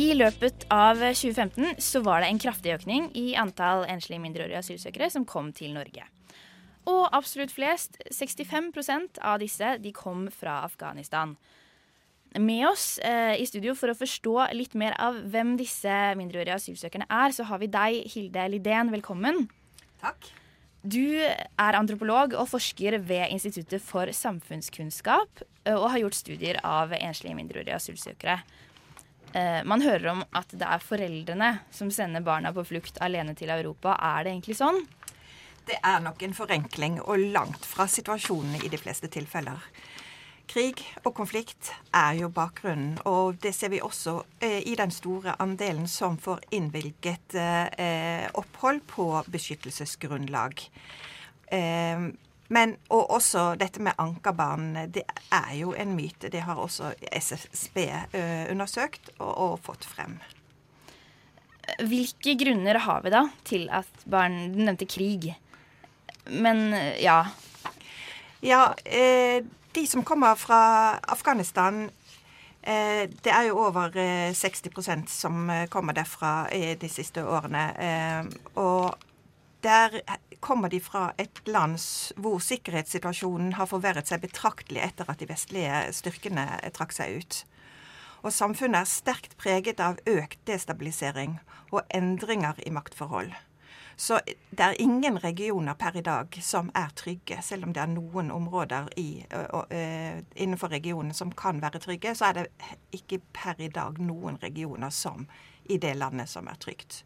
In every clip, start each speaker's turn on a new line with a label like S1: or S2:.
S1: I løpet av 2015 så var det en kraftig økning i antall enslige mindreårige asylsøkere som kom til Norge. Og absolutt flest, 65% av disse, de kom fra Afghanistan. Med oss eh, i studio for å forstå litt mer av hvem disse mindreårige asylsøkerne er, så har vi deg, Hilde Lidén. Velkommen.
S2: Takk.
S1: Du er antropolog og forsker ved Instituttet for samfunnskunnskap eh, og har gjort studier av enslige mindreårige asylsøkere. Eh, man hører om at det er foreldrene som sender barna på flukt alene til Europa. Er det egentlig sånn?
S2: Det er nok en forenkling, og langt fra situasjonen i de fleste tilfeller. Krig og konflikt er jo bakgrunnen, og det ser vi også eh, i den store andelen som får innvilget eh, opphold på beskyttelsesgrunnlag. Eh, men, og også dette med ankerbarn, det er jo en myte. Det har også SSB undersøkt og, og, fått frem.
S1: Hvilke grunner har vi da til at barn Du nevnte krig. Men ja.
S2: Ja, eh, de som kommer fra Afghanistan eh, det er jo over 60% som kommer derfra de siste årene. Og der kommer de fra et land hvor sikkerhetssituasjonen har forverret seg betraktelig etter at de vestlige styrkene trakk seg ut. Og samfunnet er sterkt preget av økt destabilisering og endringer i maktforhold. Så det er ingen regioner per i dag som er trygge. Selv om det er noen områder i, uh, uh, innenfor regionen som kan være trygge, så er det ikke per i dag noen regioner som i det landet som er trygt.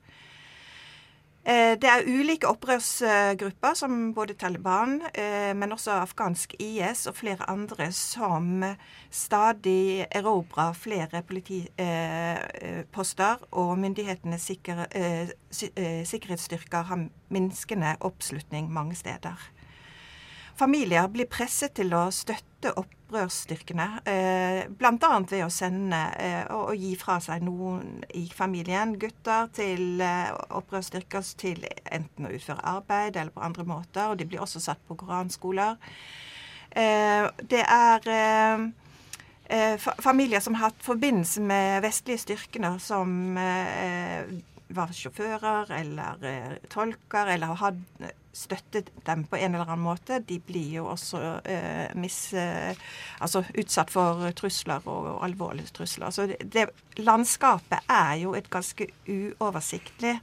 S2: Eh, det er ulike opprørsgrupper, som både Taliban, eh, men også afghansk IS og flere andre, som stadig erobrer flere politiposter, og myndighetenes sikkerhetsstyrker har minskende oppslutning mange steder. Familier blir presset til å støtte opprørsstyrkene, eh, bl.a. ved å sende eh, og, gi fra seg noen i familien, gutter, til eh, opprørsstyrker til enten å utføre arbeid eller på andre måter. Og de blir også satt på koranskoler. det er familier som har hatt forbindelse med vestlige styrkene, som var sjåfører eller eh, tolker eller har støttet dem på en eller annen måte, de blir jo også eh, mis, eh, altså utsatt for trusler og, og alvorlige trusler. Så det, det, landskapet er jo et ganske uoversiktlig.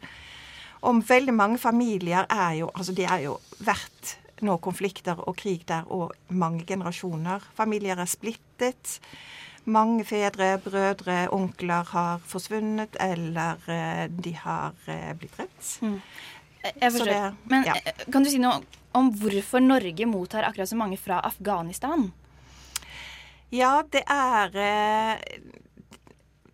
S2: Om veldig mange familier er jo Altså de er jo verdt nå konflikter og krig der og mange generasjoner. Familier er splittet. Mange fedre, brødre, onkler har forsvunnet, eller eh, de har eh, blitt drept. Mm.
S1: Jeg forstår. Det, Men ja. Eh, kan du si noe om hvorfor Norge mottar akkurat så mange fra Afghanistan?
S2: Ja, det er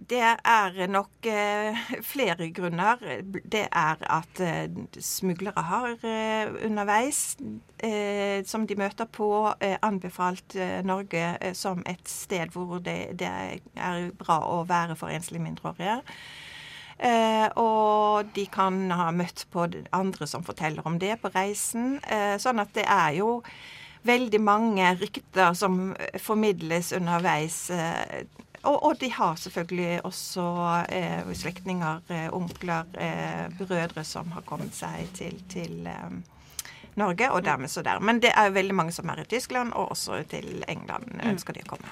S2: det er nok eh, flere grunner. Det er at eh, smuglere har eh, underveis, eh, som de møter på, eh, anbefalt eh, Norge som et sted hvor det, det, er bra å være for enslige mindreårige. og de kan ha møtt på andre som forteller om det på reisen. sånn at det er jo veldig mange rykter som formidles underveis og, og, de har selvfølgelig også eh, slektninger, eh, onkler, eh, brødre som har kommet seg til, til eh, Norge, og dermed så der. Men det er jo veldig mange som er i Tyskland, og også til England mm. ønsker de å komme.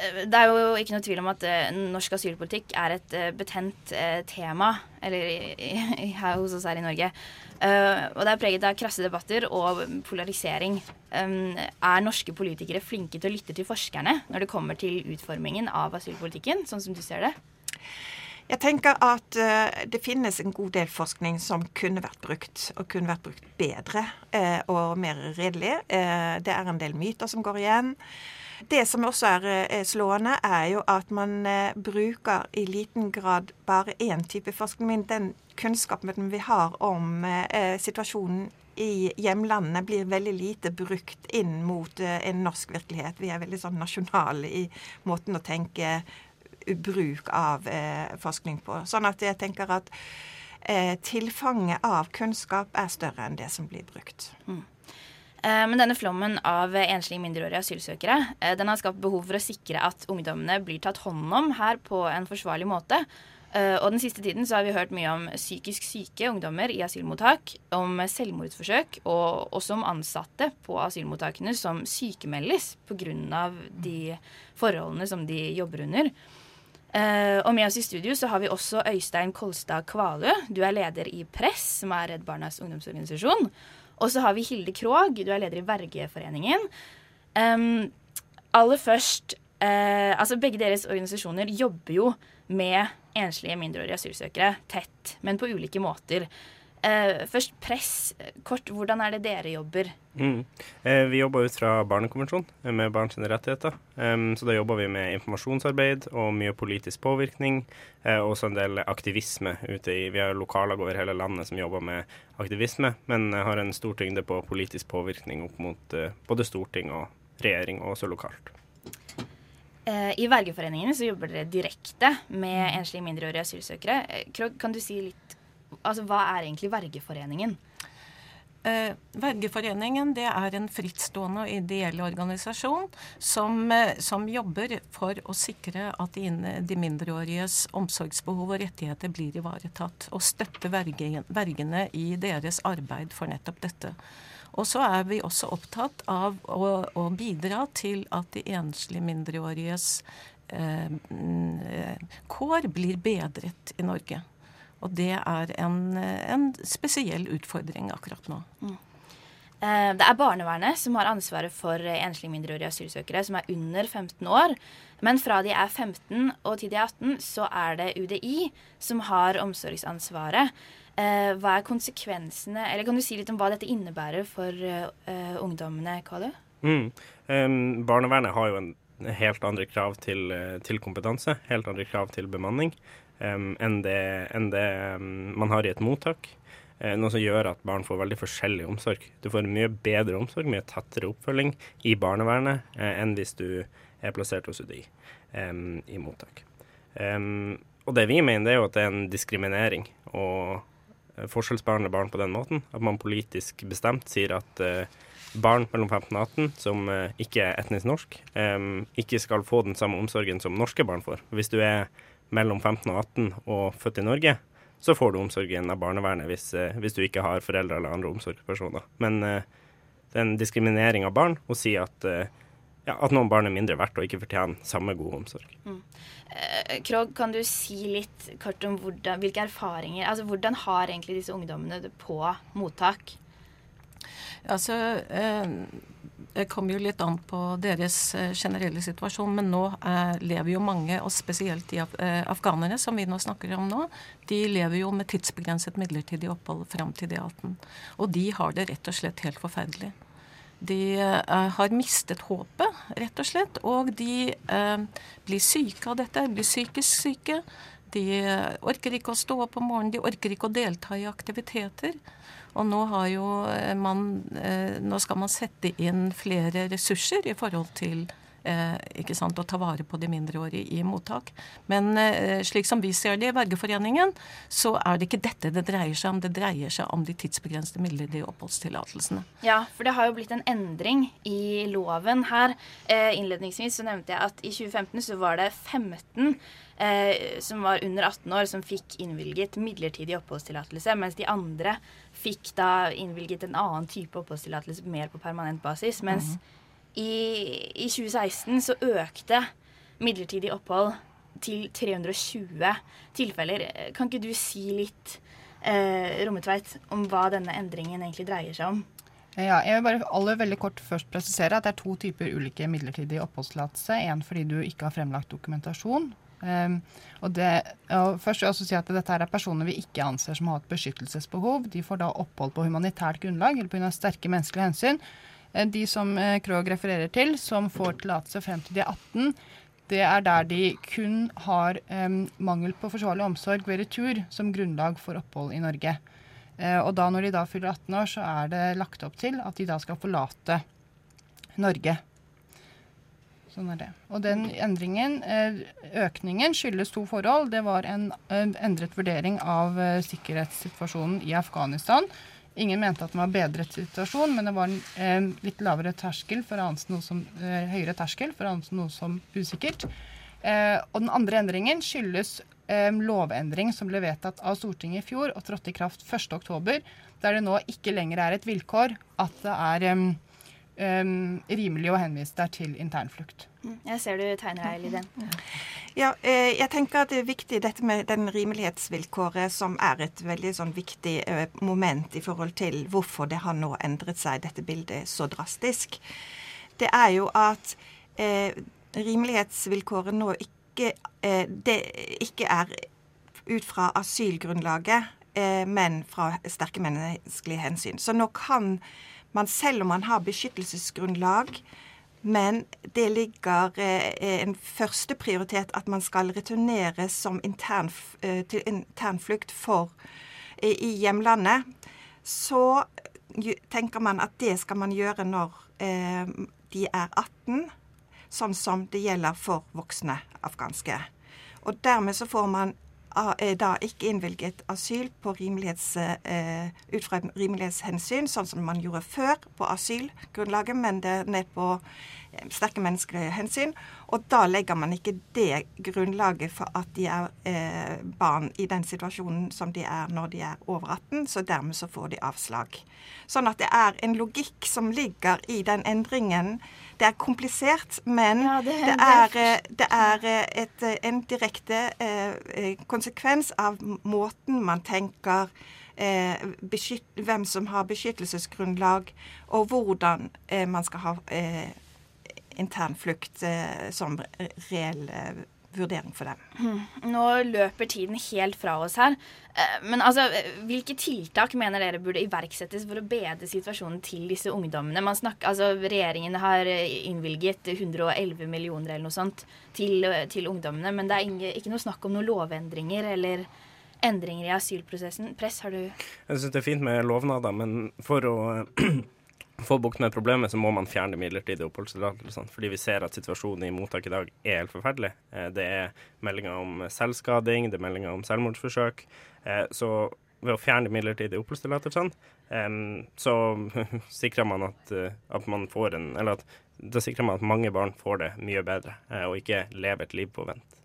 S1: Eh, det er jo ikke noe tvil om at uh, norsk asylpolitikk er et uh, betent uh, tema eller her hos oss her i Norge. Og det er preget av krasse debatter og polarisering. Er norske politikere flinke til å lytte til forskerne når det kommer til utformingen av asylpolitikken, sånn som du ser det?
S2: Jeg tenker at uh, det finnes en god del forskning som kunne vært brukt, og kunne vært brukt bedre uh, og mer redelig. Det er en del myter som går igjen. Det som også er, slående, er jo at man eh, bruker i liten grad bare én type forskning. Men den kunnskapen vi har om eh, situasjonen i hjemlandene, blir veldig lite brukt inn mot eh, en norsk virkelighet. Vi er veldig sånn nasjonale i måten å tenke bruk av eh, forskning på. Sånn at jeg tenker at tilfanget av kunnskap er større enn det som blir brukt. Mm.
S1: Men denne flommen av enslige mindreårige asylsøkere den har skapt behov for å sikre at ungdommene blir tatt hånd om her på en forsvarlig måte. Uh, og den siste tiden så har vi hørt mye om psykisk syke ungdommer i asylmottak, om selvmordsforsøk, og også om ansatte på asylmottakene som sykemeldes pga. de forholdene som de jobber under. Uh, og med oss i studio så har vi også Øystein Kolstad Kvalø. Du er leder i Press, som er Redd Barnas ungdomsorganisasjon. Og så har vi Hilde Krogh, du er leder i Vergeforeningen. Um, aller først uh, Altså, begge deres organisasjoner jobber jo med enslige mindreårige asylsøkere tett, men på ulike måter. Uh, først press. Kort, hvordan er det dere jobber?
S3: Mm. Eh, vi jobber ut fra Barnekonvensjonen eh, med barns rettigheter. Um, så da jobber vi med informasjonsarbeid og mye politisk påvirkning. Eh, og også en del aktivisme ute i Vi har lokallag over hele landet som jobber med aktivisme, men har en stor tyngde på politisk påvirkning opp mot uh, både storting og regjering, og også lokalt.
S1: Eh, I Vergeforeningen så jobber dere direkte med mm. enslige mindreårige asylsøkere. Eh, kan du si litt Altså, hva er egentlig Vergeforeningen?
S4: Eh, Vergeforeningen det er en frittstående og ideell organisasjon som, eh, som, jobber for å sikre at de, de, mindreåriges omsorgsbehov og rettigheter blir ivaretatt. Og støtte vergene i deres arbeid for nettopp dette. Og så er vi også opptatt av å, å bidra til at de enslige mindreåriges eh, kår blir bedret i Norge. Og det er en, en spesiell utfordring akkurat nå. Mm.
S1: Eh, det er barnevernet som har ansvaret for enslige mindreårige asylsøkere som er under 15 år. Men fra de er 15 og til de er 18, så er det UDI som har omsorgsansvaret. Eh, hva er konsekvensene Eller kan du si litt om hva dette innebærer for uh, ungdommene, Kalu?
S3: Mm. Um, barnevernet har jo en helt andre krav til, eh, til kompetanse, helt andre krav til bemanning enn det, enn det um, man har i et mottak. Uh, noe som gjør at barn får veldig forskjellig omsorg. Du får mye bedre omsorg, mye tettere oppfølging i barnevernet uh, enn hvis du er plassert hos UDI i mottak. og det vi mener, det er jo at det er en diskriminering. og Eh, forskjellsbehandle barn på den måten. At man politisk bestemt sier at uh, barn mellom 15 og 18 som uh, ikke er etnisk norsk, um, ikke skal få den samme omsorgen som norske barn får. Hvis du er mellom 15 og 18 og født i Norge, så får du omsorgen av barnevernet hvis, uh, hvis du ikke har foreldre eller andre omsorgspersoner. Men det er en diskriminering av barn å si at, ja, at noen barn er mindre verdt og ikke fortjener samme gode omsorg. Mm.
S1: Eh, Krog, kan du si litt kort om hvordan, hvilke erfaringer altså Hvordan har egentlig disse ungdommene det på mottak?
S4: Altså, eh, kommer jo litt an på deres eh, generelle situasjon, men nå lever jo mange, og spesielt de afghanere som vi nå snakker om nå, de lever jo med tidsbegrenset midlertidig opphold fram til de 18. Og de har det rett og slett helt forferdelig. De har mistet håpet, rett og slett. Og de blir syke av dette, blir psykisk syke. De orker ikke å stå opp om morgenen, de orker ikke å delta i aktiviteter. Og nå, man, nå skal man sette inn flere ressurser i forhold til Eh, ikke sant, å ta vare på de mindreårige i mottak. Men eh, slik som vi ser det i Vergeforeningen, så er det ikke dette det dreier seg om. Det dreier seg om de tidsbegrensede midlertidige oppholdstillatelsene.
S1: Ja, for det har jo blitt en endring i loven her. Eh, innledningsvis så nevnte jeg at i 2015 så var det 15 eh, som var under 18 år, som fikk innvilget midlertidig oppholdstillatelse, mens de andre fikk da innvilget en annen type oppholdstillatelse mer på permanent basis. mens mm i, i 2016 så økte midlertidig opphold til 320 tilfeller. Kan ikke du si litt, eh, Rommetveit, om hva denne endringen egentlig dreier seg om?
S5: Ja, jeg vil bare aller veldig kort først presisere at det er to typer ulike midlertidige oppholdstillatelse. En fordi du ikke har fremlagt dokumentasjon. Um, og det, og først vil jeg også si at Dette er personer vi ikke anser som har et beskyttelsesbehov. De får da opphold på humanitært grunnlag eller pga. sterke menneskelige hensyn. Eh, de som eh, Krog refererer til, som får tillatelse frem til de er 18, det er der de kun har um, mangel på forsvarlig omsorg ved retur som grunnlag for opphold i Norge. Uh, og da når de da fyller 18 år, så er det lagt opp til at de da skal forlate Norge. Sånn er det. Og den endringen, økningen, skyldes to forhold. Det var en, en endret vurdering av sikkerhetssituasjonen i Afghanistan Ingen mente at det var bedret situasjon, men det var en eh, litt lavere terskel for å anse noe som eh, høyere terskel for å anse noe som usikkert. Eh, og den andre endringen skyldes eh, lovendring som ble vedtatt av Stortinget i fjor og trådte i kraft 1.10, der det nå ikke lenger er et vilkår at det er um, um, rimelig å henvise deg til internflukt.
S1: Mm. Jeg ser du tegner deg, Liden.
S2: Ja, eh, jeg tenker at det er viktig dette med den rimelighetsvilkåret, som er et veldig sånn viktig eh, moment i forhold til hvorfor det har nå endret seg, dette bildet, så drastisk. Det er jo at eh, rimelighetsvilkåret nå ikke, eh, det ikke er ut fra asylgrunnlaget, eh, men fra sterke menneskelige hensyn. Så nå kan man, selv om man har beskyttelsesgrunnlag, men det ligger eh, en førsteprioritet at man skal returnere som intern, eh, til internflukt for eh, i hjemlandet, så tenker man at det skal man gjøre når eh, de er 18, sånn som det gjelder for voksne afghanske. Og dermed så får man er da ikke innvilget asyl på rimelighets, uh, ut fra rimelighetshensyn, sånn som man gjorde før på asylgrunnlaget, men det er ned på sterke menneskelige hensyn. Og da legger man ikke det grunnlaget for at de er eh, barn i den situasjonen som de er når de er over 18, så dermed så får de avslag. Sånn at det er en logikk som ligger i den endringen det er komplisert, men ja, det, det, er, eh, det, er, eh, et, eh, en direkte eh, konsekvens av måten man tenker eh, beskytt, hvem som har beskyttelsesgrunnlag, og hvordan eh, man skal ha internflukt som reell vurdering for dem.
S1: Hmm. Nå løper tiden helt fra oss her. Eh, men altså, hvilke tiltak mener dere burde iverksettes for å bedre situasjonen til disse ungdommene? Man snakker, altså, regjeringen har innvilget 111 millioner eller noe sånt til, til ungdommene, men det er ikke, ikke noe snakk om noen lovendringer eller endringer i asylprosessen. Press, har du
S3: Jeg syns det er fint med lovnader, men for å få bukt med problemet, så må man fjerne midlertidige oppholdstillatelse. Fordi vi ser at situasjonen i mottak i dag er helt forferdelig. Eh, det er meldinger om selvskading, det er meldinger om selvmordsforsøk. Eh, så ved å fjerne midlertidige oppholdstillatelsene, så sikrer man at, eh, at, man får en Eller at, da sikrer man at mange barn får det mye bedre, og ikke lever et liv på vent.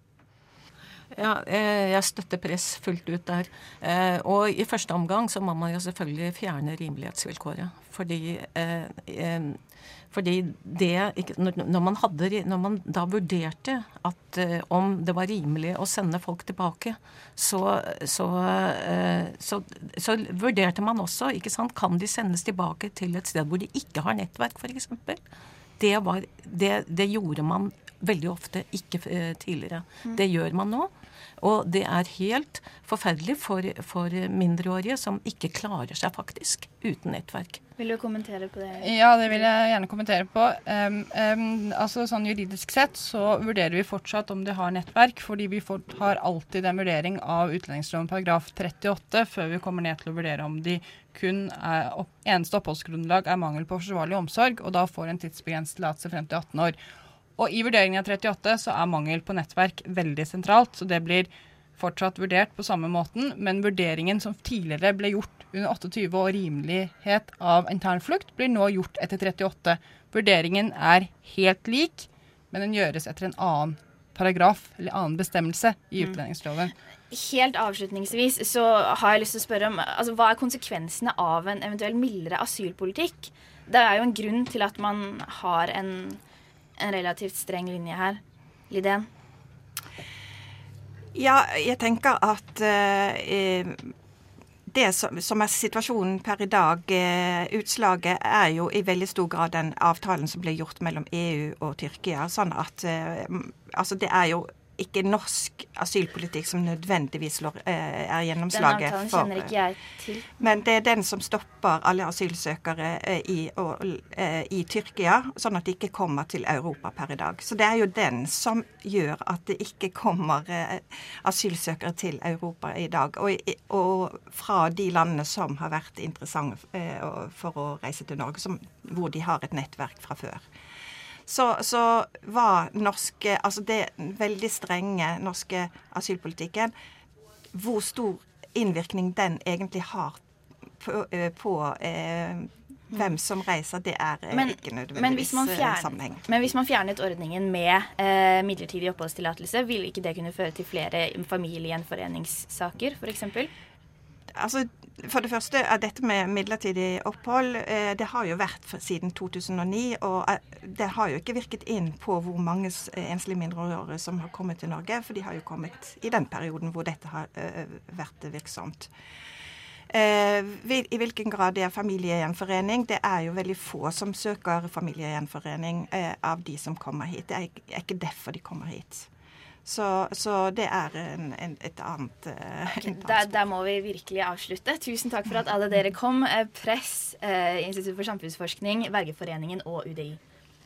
S4: Ja, eh, jeg støtter press fullt ut der. Eh, og i første omgang så må man jo selvfølgelig fjerne rimelighetsvilkåret. Fordi, eh, fordi det når man, hadde, når man da vurderte at om det var rimelig å sende folk tilbake, så, så, så, så vurderte man også ikke sant, kan de sendes tilbake til et sted hvor de ikke har nettverk, f.eks. Det, det, det gjorde man veldig ofte ikke tidligere. Mm. Det gjør man nå. Og det er helt forferdelig for, for mindreårige som ikke klarer seg faktisk uten nettverk.
S1: Vil du kommentere på det?
S5: Ja, det vil jeg gjerne kommentere på. Um, um, altså sånn Juridisk sett så vurderer vi fortsatt om de har nettverk, fordi vi får, har alltid en vurdering av utlendingsloven paragraf 38 før vi kommer ned til å vurdere om de kun er opp, eneste oppholdsgrunnlag er mangel på forsvarlig omsorg, og da får en tidsbegrenset tillatelse frem til 18 år. Og i vurderingen av 38 så er mangel på nettverk veldig sentralt, så det blir fortsatt vurdert på samme måten, men vurderingen som tidligere ble gjort under 28 og rimelighet av internflukt, blir nå gjort etter 38. Vurderingen er helt lik, men den gjøres etter en annen paragraf eller annen bestemmelse i mm. utlendingsloven.
S1: Helt avslutningsvis så har jeg lyst til å spørre om altså, hva er konsekvensene av en eventuell mildere asylpolitikk? Det er jo en grunn til at man har en en relativt streng linje her. Lidén?
S2: Ja, jeg tenker at eh, det som, som, er situasjonen per i dag, eh, utslaget, er jo i veldig stor grad den avtalen som ble gjort mellom EU og Tyrkia. Sånn at eh, Altså, det er jo ikke norsk asylpolitikk som nødvendigvis eh, er gjennomslaget
S1: den avtalen kjenner ikke jeg til.
S2: Men det er den som stopper alle asylsøkere eh, i, og, eh, i, Tyrkia, sånn at de ikke kommer til Europa per i dag. Så det er jo den som gjør at det ikke kommer asylsøkere til Europa i dag. Og, og fra de landene som har vært interessante for å reise til Norge, som, hvor de har et nettverk fra før så, så var norske Altså det veldig strenge norske asylpolitikken Hvor stor innvirkning den egentlig har på, eh, på eh, hvem som reiser, det er eh,
S1: Men-
S2: ikke nødvendigvis
S1: man
S2: eh, sammenheng.
S1: men hvis man fjernet ordningen med eh, midlertidig oppholdstillatelse, ville ikke det kunne føre til flere familiegjenforeningssaker, f.eks.?
S2: Altså, for det første er dette med midlertidig opphold eh, Det har jo vært siden 2009, og eh, det har jo ikke virket inn på hvor mange eh, enslige mindreårige som har kommet til Norge, for de har jo kommet i den perioden hvor dette har vært virksomt. I hvilken grad det er familiegjenforening? Det er jo veldig få som søker familiegjenforening av de som kommer hit. Det er ikke derfor de kommer hit. Så, så det er en, en, et annet eh, okay,
S1: Der, der må vi virkelig avslutte. Tusen takk for at alle dere kom. Eh, Press, eh, Institutt for samfunnsforskning, Vergeforeningen og UDI.